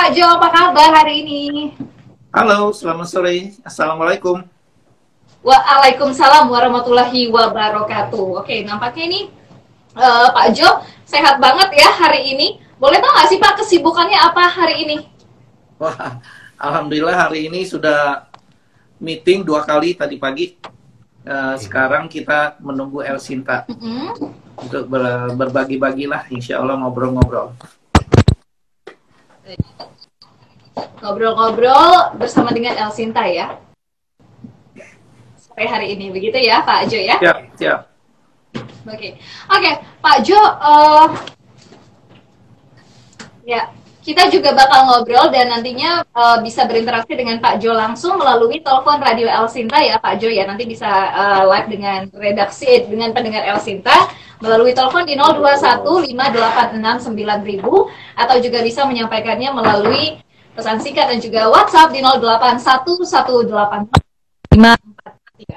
Pak Jo, apa kabar hari ini? Halo, selamat sore. Assalamualaikum. Waalaikumsalam warahmatullahi wabarakatuh. Oke, nampaknya ini uh, Pak Jo sehat banget ya hari ini. Boleh tahu nggak sih Pak kesibukannya apa hari ini? Wah, alhamdulillah hari ini sudah meeting dua kali tadi pagi. Uh, sekarang kita menunggu El Sinta mm -hmm. untuk ber berbagi-bagilah, insya Allah ngobrol-ngobrol ngobrol-ngobrol bersama dengan El Sinta ya. Sore hari ini begitu ya Pak Jo ya? Siap, siap. Oke, okay. oke okay, Pak Jo, uh, ya kita juga bakal ngobrol dan nantinya uh, bisa berinteraksi dengan Pak Jo langsung melalui telepon radio El Sinta ya Pak Jo ya nanti bisa uh, live dengan redaksi dengan pendengar El Sinta melalui telepon di 0215869000 atau juga bisa menyampaikannya melalui pesan singkat dan juga WhatsApp di 08118543.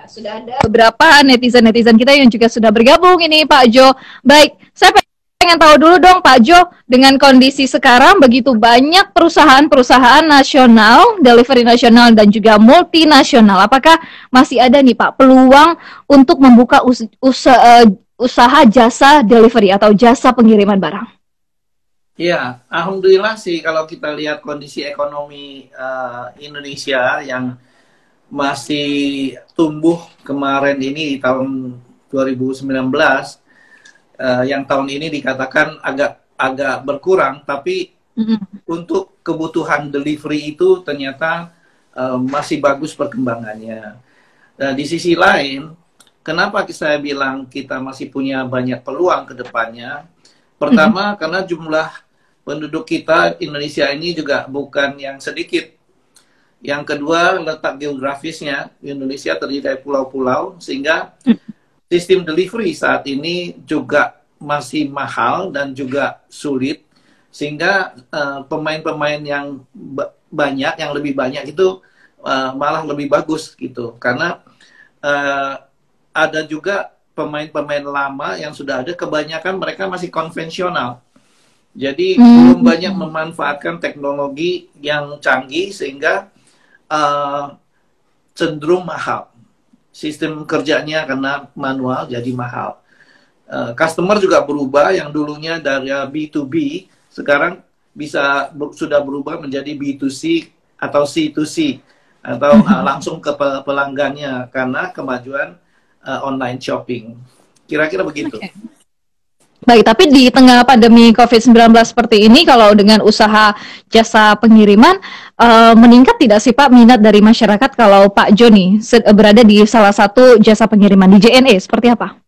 Sudah ada beberapa netizen-netizen kita yang juga sudah bergabung ini Pak Jo. Baik, saya pengen tahu dulu dong Pak Jo, dengan kondisi sekarang begitu banyak perusahaan-perusahaan nasional, delivery nasional dan juga multinasional, apakah masih ada nih Pak peluang untuk membuka us usaha, usaha jasa delivery atau jasa pengiriman barang? Ya, alhamdulillah sih kalau kita lihat kondisi ekonomi uh, Indonesia yang masih tumbuh kemarin ini di tahun 2019 uh, eh, yang tahun ini dikatakan agak agak berkurang tapi mm-hmm. untuk kebutuhan delivery itu ternyata uh, masih bagus perkembangannya. Uh, di sisi lain, kenapa saya bilang kita masih punya banyak peluang ke depannya? Pertama, hmm. karena jumlah penduduk kita Indonesia ini juga bukan yang sedikit. Yang kedua, letak geografisnya Indonesia terdiri dari pulau-pulau sehingga sistem delivery saat ini juga masih mahal dan juga sulit sehingga eh, pemain-pemain uh, yang banyak yang lebih banyak itu uh, malah lebih bagus gitu karena uh, ada juga pemain-pemain lama yang sudah ada kebanyakan mereka masih konvensional jadi hmm. belum banyak memanfaatkan teknologi yang canggih sehingga uh, cenderung mahal. Sistem kerjanya karena manual jadi mahal. Uh, customer juga berubah yang dulunya dari B2B sekarang bisa ber, sudah berubah menjadi B2C atau C2C atau uh, langsung ke pelanggannya karena kemajuan uh, online shopping. Kira-kira begitu. Okay. Baik, tapi di tengah pandemi COVID-19 seperti ini, kalau dengan usaha jasa pengiriman, uh, meningkat tidak sih Pak minat dari masyarakat kalau Pak Joni berada di salah satu jasa pengiriman di JNE, seperti apa?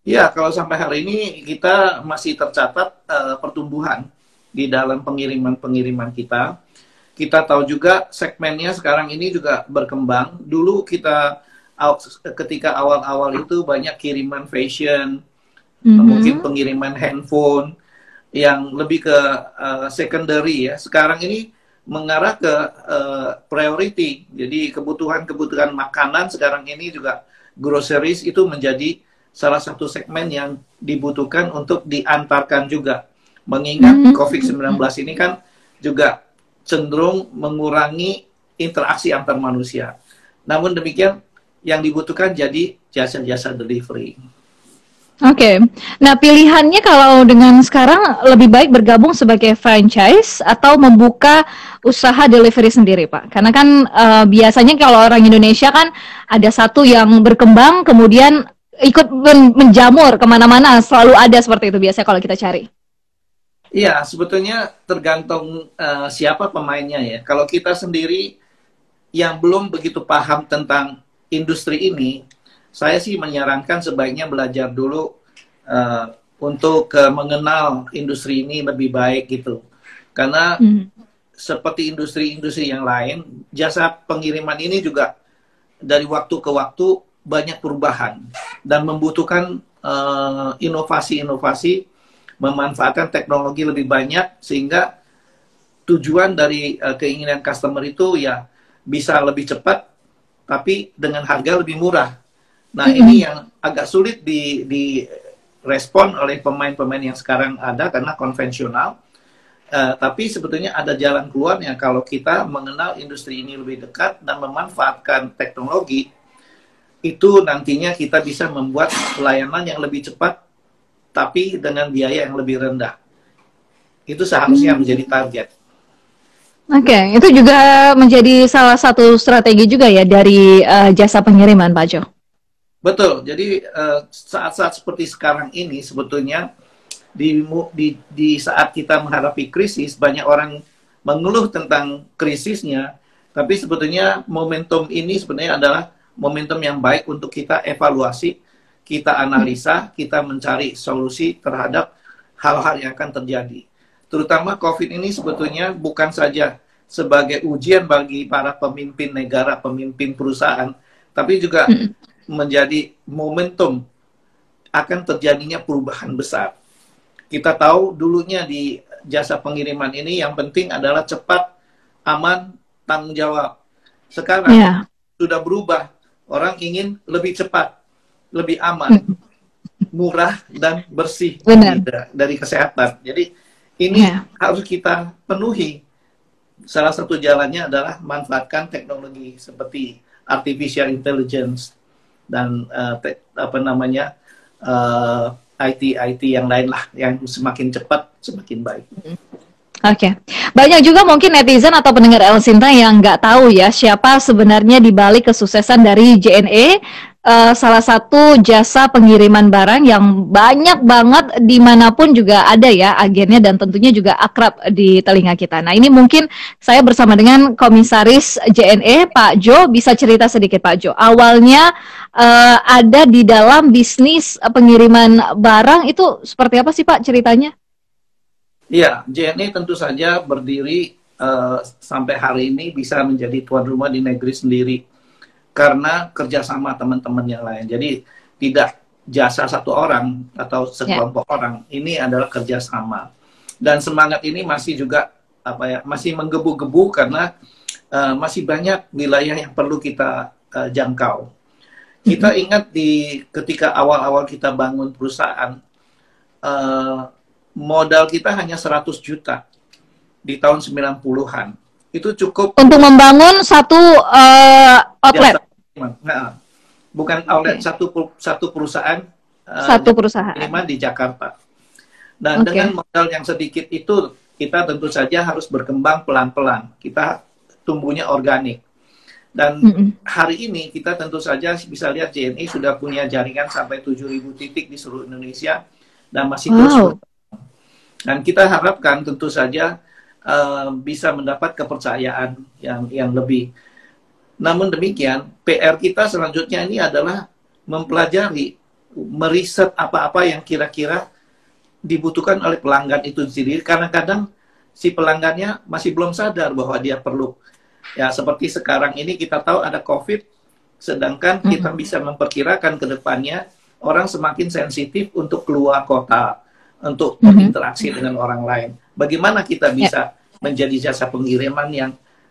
Ya, kalau sampai hari ini kita masih tercatat uh, pertumbuhan di dalam pengiriman-pengiriman kita. Kita tahu juga segmennya sekarang ini juga berkembang. Dulu kita ketika awal-awal itu banyak kiriman fashion, mm-hmm. mungkin pengiriman handphone yang lebih ke uh, secondary ya. Sekarang ini mengarah ke uh, priority. Jadi kebutuhan-kebutuhan makanan sekarang ini juga groceries itu menjadi salah satu segmen yang dibutuhkan untuk diantarkan juga. Mengingat mm-hmm. COVID-19 ini kan juga cenderung mengurangi interaksi antar manusia. Namun demikian yang dibutuhkan jadi jasa-jasa delivery. Oke, okay. nah pilihannya kalau dengan sekarang lebih baik bergabung sebagai franchise atau membuka usaha delivery sendiri, Pak. Karena kan uh, biasanya kalau orang Indonesia kan ada satu yang berkembang, kemudian ikut men menjamur ke mana-mana, selalu ada seperti itu biasanya kalau kita cari. Iya, sebetulnya tergantung uh, siapa pemainnya ya. Kalau kita sendiri yang belum begitu paham tentang industri ini, saya sih menyarankan sebaiknya belajar dulu uh, untuk uh, mengenal industri ini lebih baik gitu. Karena mm. seperti industri-industri yang lain, jasa pengiriman ini juga dari waktu ke waktu banyak perubahan dan membutuhkan uh, inovasi-inovasi, memanfaatkan teknologi lebih banyak sehingga tujuan dari uh, keinginan customer itu ya bisa lebih cepat tapi dengan harga lebih murah Nah, ini yang agak sulit di, di respon oleh pemain-pemain yang sekarang ada karena konvensional. Uh, tapi sebetulnya ada jalan keluarnya kalau kita mengenal industri ini lebih dekat dan memanfaatkan teknologi itu nantinya kita bisa membuat pelayanan yang lebih cepat tapi dengan biaya yang lebih rendah. Itu seharusnya hmm. menjadi target. Oke, okay, itu juga menjadi salah satu strategi juga ya dari uh, jasa pengiriman, Pak Jo. Betul. Jadi uh, saat-saat seperti sekarang ini sebetulnya di, di, di saat kita menghadapi krisis, banyak orang mengeluh tentang krisisnya, tapi sebetulnya momentum ini sebenarnya adalah momentum yang baik untuk kita evaluasi, kita analisa, kita mencari solusi terhadap hal-hal yang akan terjadi. Terutama COVID ini sebetulnya bukan saja sebagai ujian bagi para pemimpin negara, pemimpin perusahaan, tapi juga menjadi momentum akan terjadinya perubahan besar kita tahu dulunya di jasa pengiriman ini yang penting adalah cepat, aman, tanggung jawab. Sekarang yeah. sudah berubah. Orang ingin lebih cepat, lebih aman, murah dan bersih Benar. dari kesehatan. Jadi ini yeah. harus kita penuhi. Salah satu jalannya adalah manfaatkan teknologi seperti artificial intelligence dan uh, apa namanya uh, IT IT yang lain lah yang semakin cepat semakin baik. Oke, okay. banyak juga mungkin netizen atau pendengar El Sinta yang nggak tahu ya siapa sebenarnya di balik kesuksesan dari JNE uh, salah satu jasa pengiriman barang yang banyak banget di mana pun juga ada ya agennya dan tentunya juga akrab di telinga kita. Nah ini mungkin saya bersama dengan Komisaris JNE Pak Jo bisa cerita sedikit Pak Jo. Awalnya uh, ada di dalam bisnis pengiriman barang itu seperti apa sih Pak ceritanya? Iya, JNE tentu saja berdiri uh, sampai hari ini bisa menjadi tuan rumah di negeri sendiri karena kerjasama teman-teman yang lain. Jadi tidak jasa satu orang atau sekelompok yeah. orang. Ini adalah kerjasama. Dan semangat ini masih juga apa ya masih menggebu-gebu karena uh, masih banyak wilayah yang perlu kita uh, jangkau. Kita mm-hmm. ingat di ketika awal-awal kita bangun perusahaan, uh, modal kita hanya 100 juta di tahun 90-an. Itu cukup untuk membangun satu uh, outlet. Nah, bukan outlet okay. satu satu perusahaan uh, satu perusahaan di Jakarta. Dan okay. dengan modal yang sedikit itu kita tentu saja harus berkembang pelan-pelan. Kita tumbuhnya organik. Dan mm -hmm. hari ini kita tentu saja bisa lihat JNI sudah punya jaringan sampai 7.000 titik di seluruh Indonesia dan masih wow. terus dan kita harapkan tentu saja uh, bisa mendapat kepercayaan yang yang lebih namun demikian, PR kita selanjutnya ini adalah mempelajari, meriset apa-apa yang kira-kira dibutuhkan oleh pelanggan itu sendiri. Kadang-kadang si pelanggannya masih belum sadar bahwa dia perlu. Ya, seperti sekarang ini kita tahu ada COVID, sedangkan mm-hmm. kita bisa memperkirakan ke depannya orang semakin sensitif untuk keluar kota, untuk mm-hmm. berinteraksi dengan orang lain. Bagaimana kita ya. bisa yeah. menjadi jasa pengiriman yang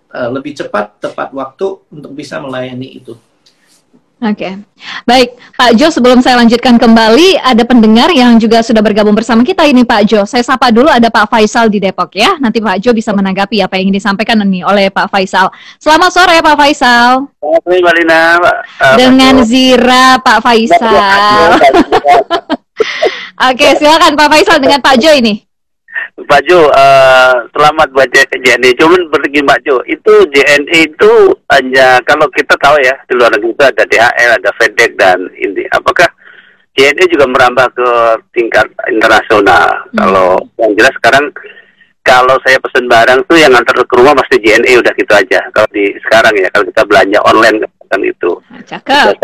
uh, lebih cepat, tepat waktu untuk bisa melayani itu. Oke, okay. baik Pak Jo. Sebelum saya lanjutkan kembali, ada pendengar yang juga sudah bergabung bersama kita ini Pak Jo. Saya sapa dulu ada Pak Faisal di Depok ya. Nanti Pak Jo bisa menanggapi apa yang disampaikan ini oleh Pak Faisal. Selamat sore Pak Faisal. Selamat sore Mbak Lina. Uh, Dengan Zira Pak Faisal. Oke, okay, silakan Pak Faisal dengan Pak Jo ini. Pak Jo, uh, selamat buat JNE. Cuman begini Pak Jo, itu JNE itu hanya kalau kita tahu ya di luar negeri itu ada DHL, ada FedEx dan ini. Apakah JNE juga merambah ke tingkat internasional? Hmm. Kalau yang jelas sekarang kalau saya pesen barang tuh yang antar ke rumah pasti JNE udah gitu aja. Kalau di sekarang ya kalau kita belanja online kan itu. Cakep.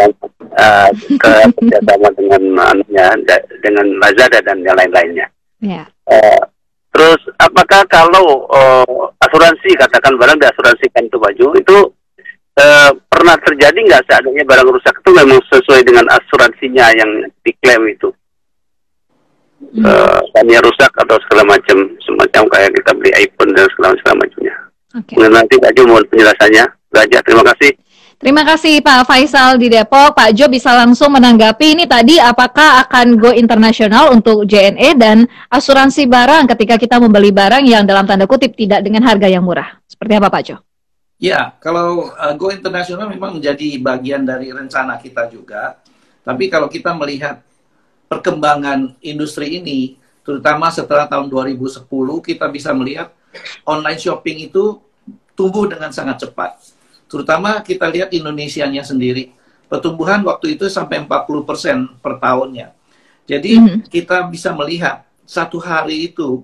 Uh, ke kerjasama dengan anunya dengan Lazada dan yang lain-lainnya. Yeah. Ya. Uh, Terus apakah kalau uh, asuransi katakan barang diasuransikan itu baju itu uh, pernah terjadi nggak seandainya barang rusak itu memang sesuai dengan asuransinya yang diklaim itu? Hmm. Uh, rusak atau segala macam semacam kayak kita beli iPhone dan segala segala macamnya. Okay. nanti Jo mohon penjelasannya. Belajar terima kasih. Terima kasih Pak Faisal di Depok. Pak Jo bisa langsung menanggapi ini tadi apakah akan go internasional untuk JNE dan asuransi barang ketika kita membeli barang yang dalam tanda kutip tidak dengan harga yang murah. Seperti apa Pak Jo? Ya, kalau uh, go internasional memang menjadi bagian dari rencana kita juga. Tapi kalau kita melihat perkembangan industri ini, terutama setelah tahun 2010, kita bisa melihat online shopping itu tumbuh dengan sangat cepat Terutama kita lihat Indonesia-nya sendiri. Pertumbuhan waktu itu sampai 40% per tahunnya. Jadi mm -hmm. kita bisa melihat satu hari itu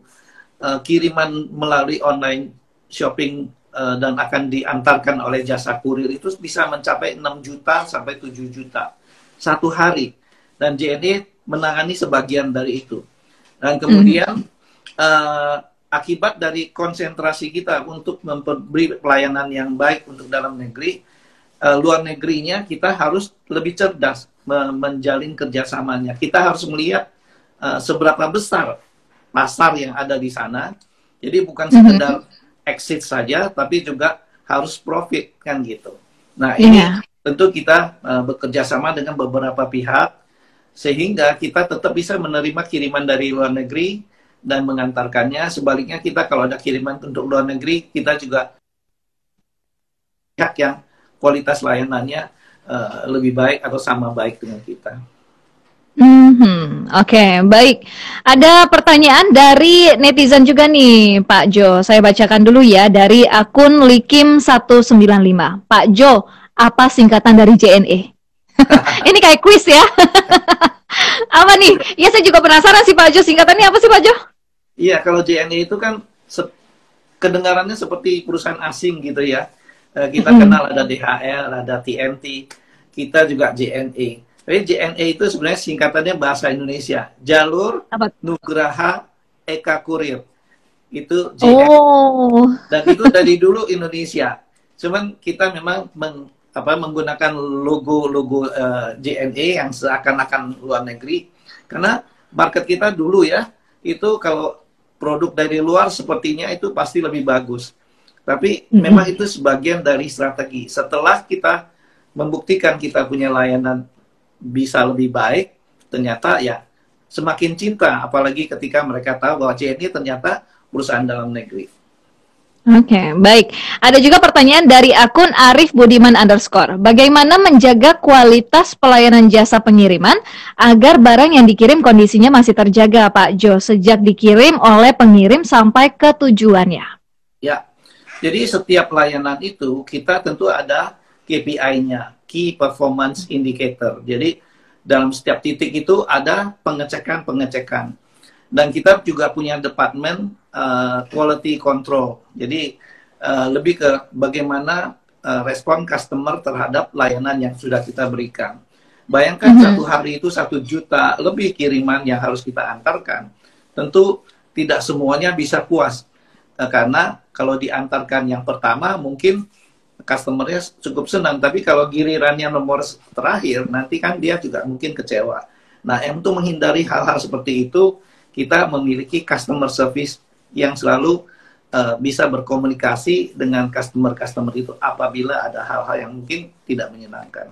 uh, kiriman melalui online shopping uh, dan akan diantarkan oleh jasa kurir itu bisa mencapai 6 juta sampai 7 juta satu hari. Dan JNE menangani sebagian dari itu. Dan kemudian mm -hmm. uh, akibat dari konsentrasi kita untuk memberi pelayanan yang baik untuk dalam negeri, uh, luar negerinya kita harus lebih cerdas menjalin kerjasamanya. Kita harus melihat uh, seberapa besar pasar yang ada di sana. Jadi bukan mhm. sekedar exit saja, tapi juga harus profit kan gitu. Nah ini yeah. tentu kita uh, bekerja sama dengan beberapa pihak sehingga kita tetap bisa menerima kiriman dari luar negeri dan mengantarkannya. Sebaliknya kita kalau ada kiriman untuk luar negeri, kita juga pihak yang kualitas layanannya uh, lebih baik atau sama baik dengan kita. Hmm, Oke, okay, baik. Ada pertanyaan dari netizen juga nih, Pak Jo. Saya bacakan dulu ya dari akun Likim195. Pak Jo, apa singkatan dari JNE? Ini kayak kuis ya. apa nih? Ya saya juga penasaran sih Pak Jo, singkatannya apa sih Pak Jo? Iya, kalau JNE itu kan se kedengarannya seperti perusahaan asing gitu ya. E, kita mm. kenal ada DHL, ada TNT, kita juga JNE. Tapi JNE itu sebenarnya singkatannya bahasa Indonesia. Jalur Apa? Nugraha Eka Kurir. Itu JNE. Oh. Dan itu dari dulu Indonesia. Cuman kita memang meng, apa, menggunakan logo-logo uh, e, JNE yang seakan-akan luar negeri. Karena market kita dulu ya, itu kalau produk dari luar sepertinya itu pasti lebih bagus. Tapi mm-hmm. memang itu sebagian dari strategi. Setelah kita membuktikan kita punya layanan bisa lebih baik, ternyata ya semakin cinta. Apalagi ketika mereka tahu bahwa CNI ternyata perusahaan dalam negeri. Oke, okay, baik. Ada juga pertanyaan dari akun Arif Budiman underscore. Bagaimana menjaga kualitas pelayanan jasa pengiriman agar barang yang dikirim kondisinya masih terjaga, Pak Jo, sejak dikirim oleh pengirim sampai ke tujuannya? Ya, jadi setiap pelayanan itu kita tentu ada KPI-nya, Key Performance Indicator. Jadi dalam setiap titik itu ada pengecekan-pengecekan dan kita juga punya departemen uh, quality control. Jadi uh, lebih ke bagaimana uh, respon customer terhadap layanan yang sudah kita berikan. Bayangkan mm -hmm. satu hari itu satu juta lebih kiriman yang harus kita antarkan. Tentu tidak semuanya bisa puas uh, karena kalau diantarkan yang pertama mungkin customernya cukup senang, tapi kalau gilirannya nomor terakhir nanti kan dia juga mungkin kecewa. Nah, untuk menghindari hal-hal seperti itu, kita memiliki customer service yang selalu uh, bisa berkomunikasi dengan customer-customer itu apabila ada hal-hal yang mungkin tidak menyenangkan.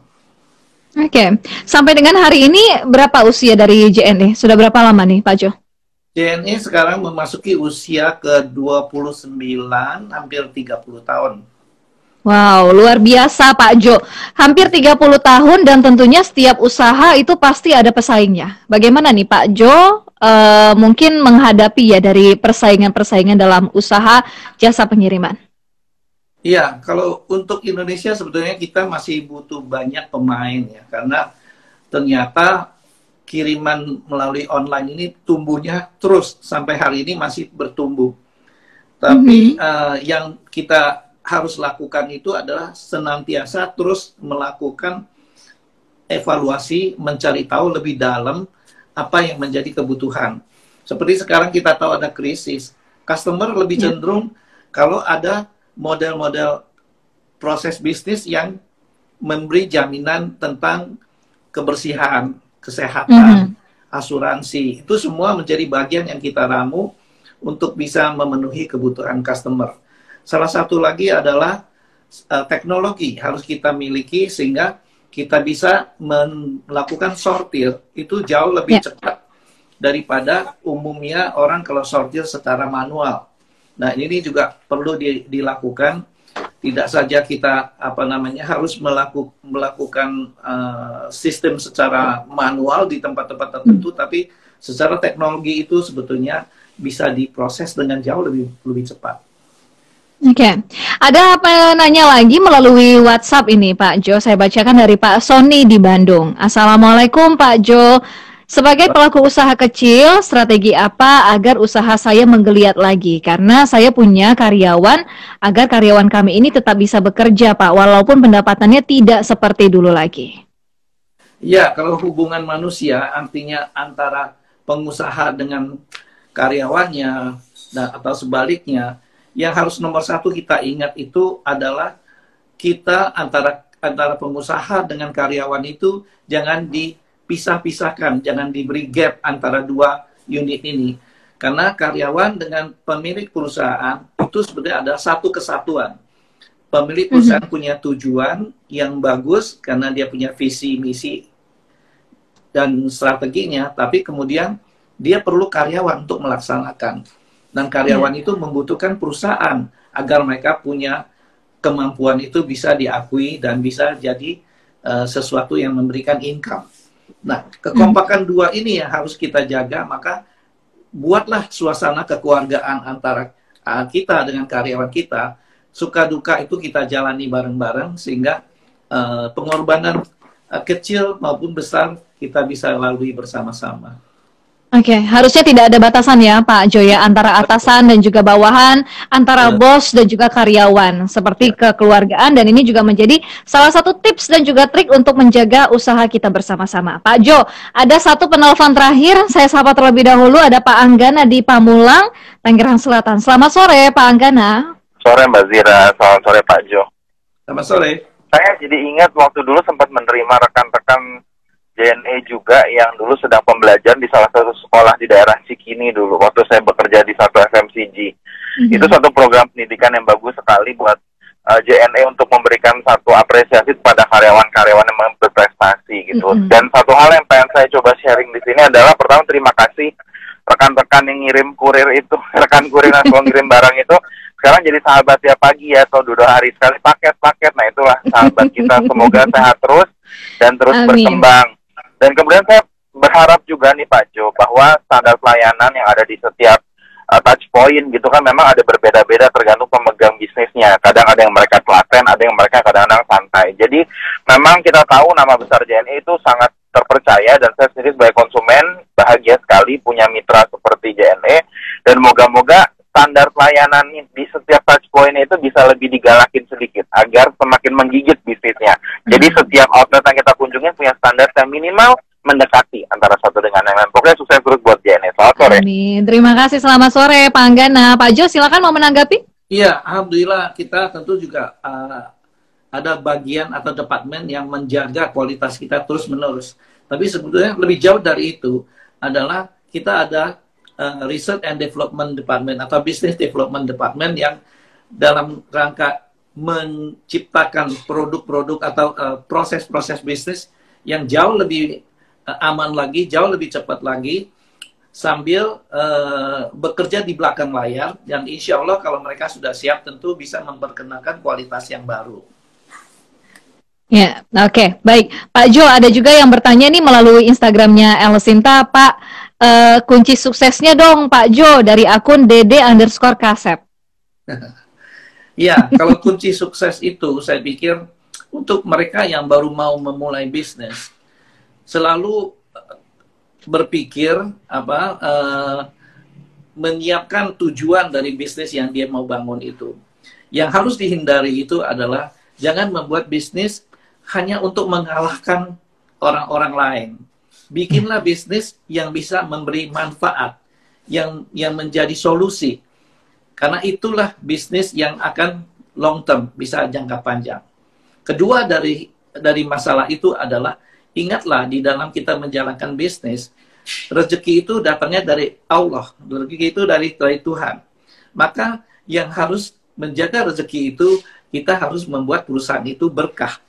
Oke, okay. sampai dengan hari ini berapa usia dari JNE? Sudah berapa lama nih Pak Jo? JNE sekarang memasuki usia ke 29, hampir 30 tahun. Wow, luar biasa Pak Jo. Hampir 30 tahun dan tentunya setiap usaha itu pasti ada pesaingnya. Bagaimana nih Pak Jo uh, mungkin menghadapi ya dari persaingan-persaingan dalam usaha jasa pengiriman? Iya, kalau untuk Indonesia sebetulnya kita masih butuh banyak pemain ya, karena ternyata kiriman melalui online ini tumbuhnya terus sampai hari ini masih bertumbuh. Tapi mm -hmm. uh, yang kita harus lakukan itu adalah senantiasa terus melakukan evaluasi, mencari tahu lebih dalam apa yang menjadi kebutuhan. Seperti sekarang kita tahu ada krisis, customer lebih ya. cenderung yeah. kalau ada model-model proses bisnis yang memberi jaminan tentang kebersihan, kesehatan, mm -hmm. asuransi. Itu semua menjadi bagian yang kita ramu untuk bisa memenuhi kebutuhan customer. Salah satu lagi adalah uh, teknologi harus kita miliki sehingga kita bisa melakukan sortir itu jauh lebih yeah. cepat daripada umumnya orang kalau sortir secara manual. Nah ini juga perlu di, dilakukan. Tidak saja kita apa namanya harus melaku, melakukan uh, sistem secara manual di tempat-tempat tertentu, hmm. tapi secara teknologi itu sebetulnya bisa diproses dengan jauh lebih lebih cepat. Oke, okay. ada apa nanya lagi melalui WhatsApp ini Pak Jo. Saya bacakan dari Pak Sony di Bandung. Assalamualaikum Pak Jo. Sebagai pelaku usaha kecil, strategi apa agar usaha saya menggeliat lagi? Karena saya punya karyawan, agar karyawan kami ini tetap bisa bekerja, Pak, walaupun pendapatannya tidak seperti dulu lagi. Ya, kalau hubungan manusia artinya antara pengusaha dengan karyawannya, atau sebaliknya, yang harus nomor satu kita ingat itu adalah kita antara antara pengusaha dengan karyawan itu jangan dipisah-pisahkan, jangan diberi gap antara dua unit ini. Karena karyawan dengan pemilik perusahaan itu sebenarnya ada satu kesatuan. Pemilik perusahaan mm -hmm. punya tujuan yang bagus karena dia punya visi misi dan strateginya, tapi kemudian dia perlu karyawan untuk melaksanakan dan karyawan yeah. itu membutuhkan perusahaan agar mereka punya kemampuan itu bisa diakui dan bisa jadi uh, sesuatu yang memberikan income. Nah, kekompakan hmm. dua ini yang harus kita jaga, maka buatlah suasana kekeluargaan antara uh, kita dengan karyawan kita. Suka duka itu kita jalani bareng-bareng sehingga uh, pengorbanan uh, kecil maupun besar kita bisa lalui bersama-sama. Oke, okay, harusnya tidak ada batasan ya Pak Joya antara atasan dan juga bawahan, antara ya. bos dan juga karyawan, seperti ya. kekeluargaan dan ini juga menjadi salah satu tips dan juga trik untuk menjaga usaha kita bersama-sama. Pak Jo, ada satu penelpon terakhir, saya sapa terlebih dahulu ada Pak Anggana di Pamulang, Tangerang Selatan. Selamat sore Pak Anggana. Sore Mbak Zira, selamat sore Pak Jo. Selamat sore. Saya jadi ingat waktu dulu sempat menerima rekan-rekan JNE juga yang dulu sedang pembelajaran di salah satu sekolah di daerah Cikini dulu waktu saya bekerja di satu FMCG. Mm-hmm. Itu satu program pendidikan yang bagus sekali buat uh, eh, JNE untuk memberikan satu apresiasi kepada karyawan-karyawan yang berprestasi gitu. Mm-hmm. Dan satu hal yang pengen saya coba sharing di sini adalah pertama terima kasih rekan-rekan yang ngirim kurir itu, rekan kurir yang ngirim barang itu sekarang jadi sahabat ya pagi ya atau dua hari sekali paket-paket. Nah itulah sahabat kita semoga sehat terus dan terus Amin. berkembang. Dan kemudian saya berharap juga nih Pak Jo bahwa standar pelayanan yang ada di setiap uh, touch point gitu kan memang ada berbeda-beda tergantung pemegang bisnisnya. Kadang ada yang mereka telaten, ada yang mereka kadang-kadang santai. Jadi memang kita tahu nama besar JNE itu sangat terpercaya dan saya sendiri sebagai konsumen bahagia sekali punya mitra seperti JNE dan moga-moga standar pelayanan di setiap touch point itu bisa lebih digalakin sedikit agar semakin menggigit bisnisnya. Jadi hmm. setiap outlet yang kita kunjungi punya standar yang minimal mendekati antara satu dengan yang lain. Pokoknya sukses terus buat JNE. Selamat sore. Amin. Terima kasih. Selamat sore Pak Anggana. Pak Jo silakan mau menanggapi. Iya, alhamdulillah kita tentu juga uh, ada bagian atau departemen yang menjaga kualitas kita terus menerus. Tapi sebetulnya lebih jauh dari itu adalah kita ada uh, Research and Development Department atau Business Development Department yang dalam rangka menciptakan produk-produk atau eh, proses-proses uh, bisnis yang jauh lebih uh, aman lagi, jauh lebih cepat lagi, sambil uh, bekerja di belakang layar dan insya Allah kalau mereka sudah siap tentu bisa memperkenalkan kualitas yang baru. Ya, oke, okay. baik. Pak Jo, ada juga yang bertanya nih melalui Instagramnya Elsinta, Pak, uh, kunci suksesnya dong Pak Jo dari akun Dede underscore Kasep. ya, kalau kunci sukses itu saya pikir untuk mereka yang baru mau memulai bisnis, selalu berpikir apa uh, menyiapkan tujuan dari bisnis yang dia mau bangun itu. Yang harus dihindari itu adalah jangan membuat bisnis hanya untuk mengalahkan orang-orang lain. Bikinlah bisnis yang bisa memberi manfaat, yang yang menjadi solusi. Karena itulah bisnis yang akan long term, bisa jangka panjang. Kedua dari dari masalah itu adalah ingatlah di dalam kita menjalankan bisnis, rezeki itu datangnya dari Allah, rezeki itu dari dari Tuhan. Maka yang harus menjaga rezeki itu kita harus membuat perusahaan itu berkah.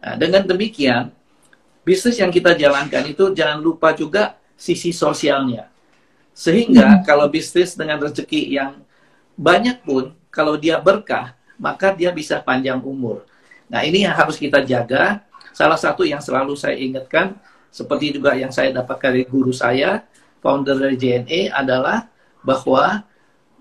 Nah, dengan demikian, bisnis yang kita jalankan itu jangan lupa juga sisi sosialnya. Sehingga hmm. kalau bisnis dengan rezeki yang banyak pun, kalau dia berkah, maka dia bisa panjang umur. Nah ini yang harus kita jaga. Salah satu yang selalu saya ingatkan, seperti juga yang saya dapatkan dari guru saya, founder dari JNE adalah bahwa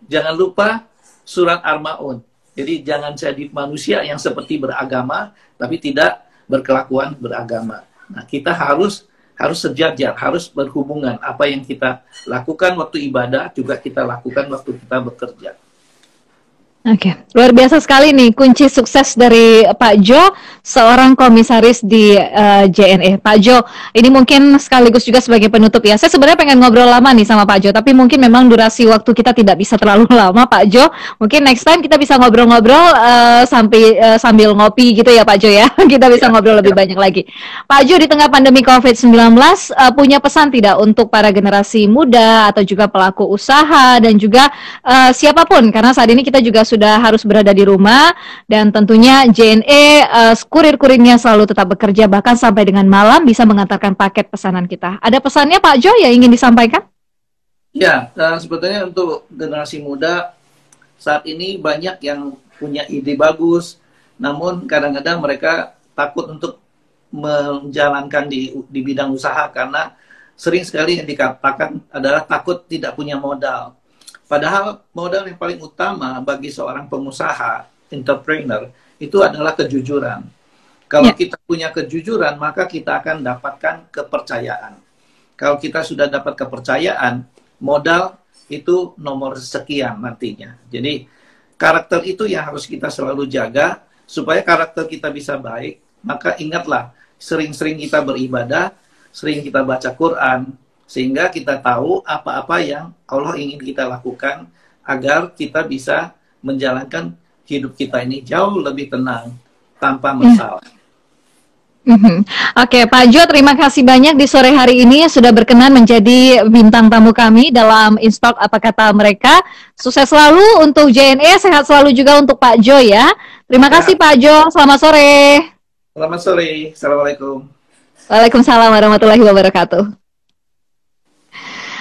jangan lupa surat Armaun. Jadi jangan jadi manusia yang seperti beragama tapi tidak berkelakuan beragama. Nah, kita harus harus sejajar, harus berhubungan. Apa yang kita lakukan waktu ibadah juga kita lakukan waktu kita bekerja. Oke, okay. luar biasa sekali nih kunci sukses dari Pak Jo, seorang komisaris di uh, eh, JNE. Pak Jo, ini mungkin sekaligus juga sebagai penutup ya. Saya sebenarnya pengen ngobrol lama nih sama Pak Jo, tapi mungkin memang durasi waktu kita tidak bisa terlalu lama, Pak Jo. Mungkin next time kita bisa ngobrol-ngobrol uh, sampai uh, sambil ngopi gitu ya, Pak Jo ya. kita bisa ya, ngobrol ya. lebih banyak lagi. Pak Jo di tengah pandemi COVID-19 uh, punya pesan tidak untuk para generasi muda atau juga pelaku usaha dan juga uh, siapa pun karena saat ini kita juga sudah sudah harus berada di rumah dan tentunya JNE uh, kurir-kurirnya selalu tetap bekerja bahkan sampai dengan malam bisa mengantarkan paket pesanan kita. Ada pesannya Pak Jo yang ingin disampaikan? Ya, uh, sebetulnya untuk generasi muda saat ini banyak yang punya ide bagus, namun kadang-kadang mereka takut untuk menjalankan di di bidang usaha karena sering sekali yang dikatakan adalah takut tidak punya modal. Padahal modal yang paling utama bagi seorang pengusaha, entrepreneur, itu adalah kejujuran. Kalau ya. kita punya kejujuran, maka kita akan dapatkan kepercayaan. Kalau kita sudah dapat kepercayaan, modal itu nomor sekian nantinya. Jadi karakter itu yang harus kita selalu jaga supaya karakter kita bisa baik. Maka ingatlah, sering-sering kita beribadah, sering kita baca Quran, sehingga kita tahu apa-apa yang Allah ingin kita lakukan agar kita bisa menjalankan hidup kita ini jauh lebih tenang tanpa ya. masalah. Mm-hmm. Oke, okay, Pak Jo, terima kasih banyak di sore hari ini sudah berkenan menjadi bintang tamu kami dalam Instalk Apa Kata Mereka. Sukses selalu untuk JNE, sehat selalu juga untuk Pak Jo ya. Terima ya. kasih Pak Jo, selamat sore. Selamat sore, Assalamualaikum. Waalaikumsalam warahmatullahi wabarakatuh.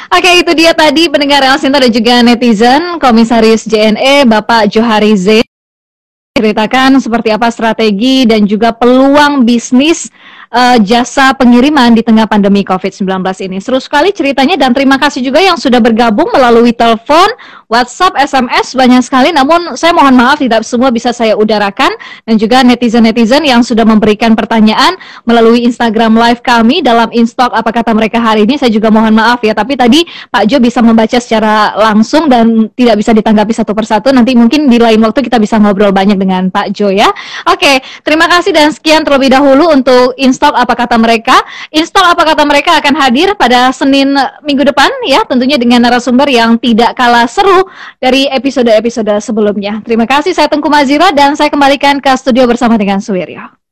Oke, itu dia tadi pendengar El Sinta dan juga netizen, Komisaris JNE Bapak Johari Z. Ceritakan seperti apa strategi dan juga peluang bisnis uh, jasa pengiriman di tengah pandemi COVID-19 ini. Seru sekali ceritanya dan terima kasih juga yang sudah bergabung melalui telepon, WhatsApp, SMS banyak sekali. Namun saya mohon maaf tidak semua bisa saya udarakan dan juga netizen-netizen yang sudah memberikan pertanyaan melalui Instagram live kami dalam Instok apa kata mereka hari ini. Saya juga mohon maaf ya, tapi tadi Pak Jo bisa membaca secara langsung dan tidak bisa ditanggapi satu persatu. Nanti mungkin di lain waktu kita bisa ngobrol banyak dengan Pak Jo ya. Oke, terima kasih dan sekian terlebih dahulu untuk Instok Instalk apa kata mereka. Install apa kata mereka akan hadir pada Senin minggu depan ya, tentunya dengan narasumber yang tidak kalah seru dari episode-episode sebelumnya. Terima kasih saya Tengku Mazira dan saya kembalikan ke studio bersama dengan Suwiryo.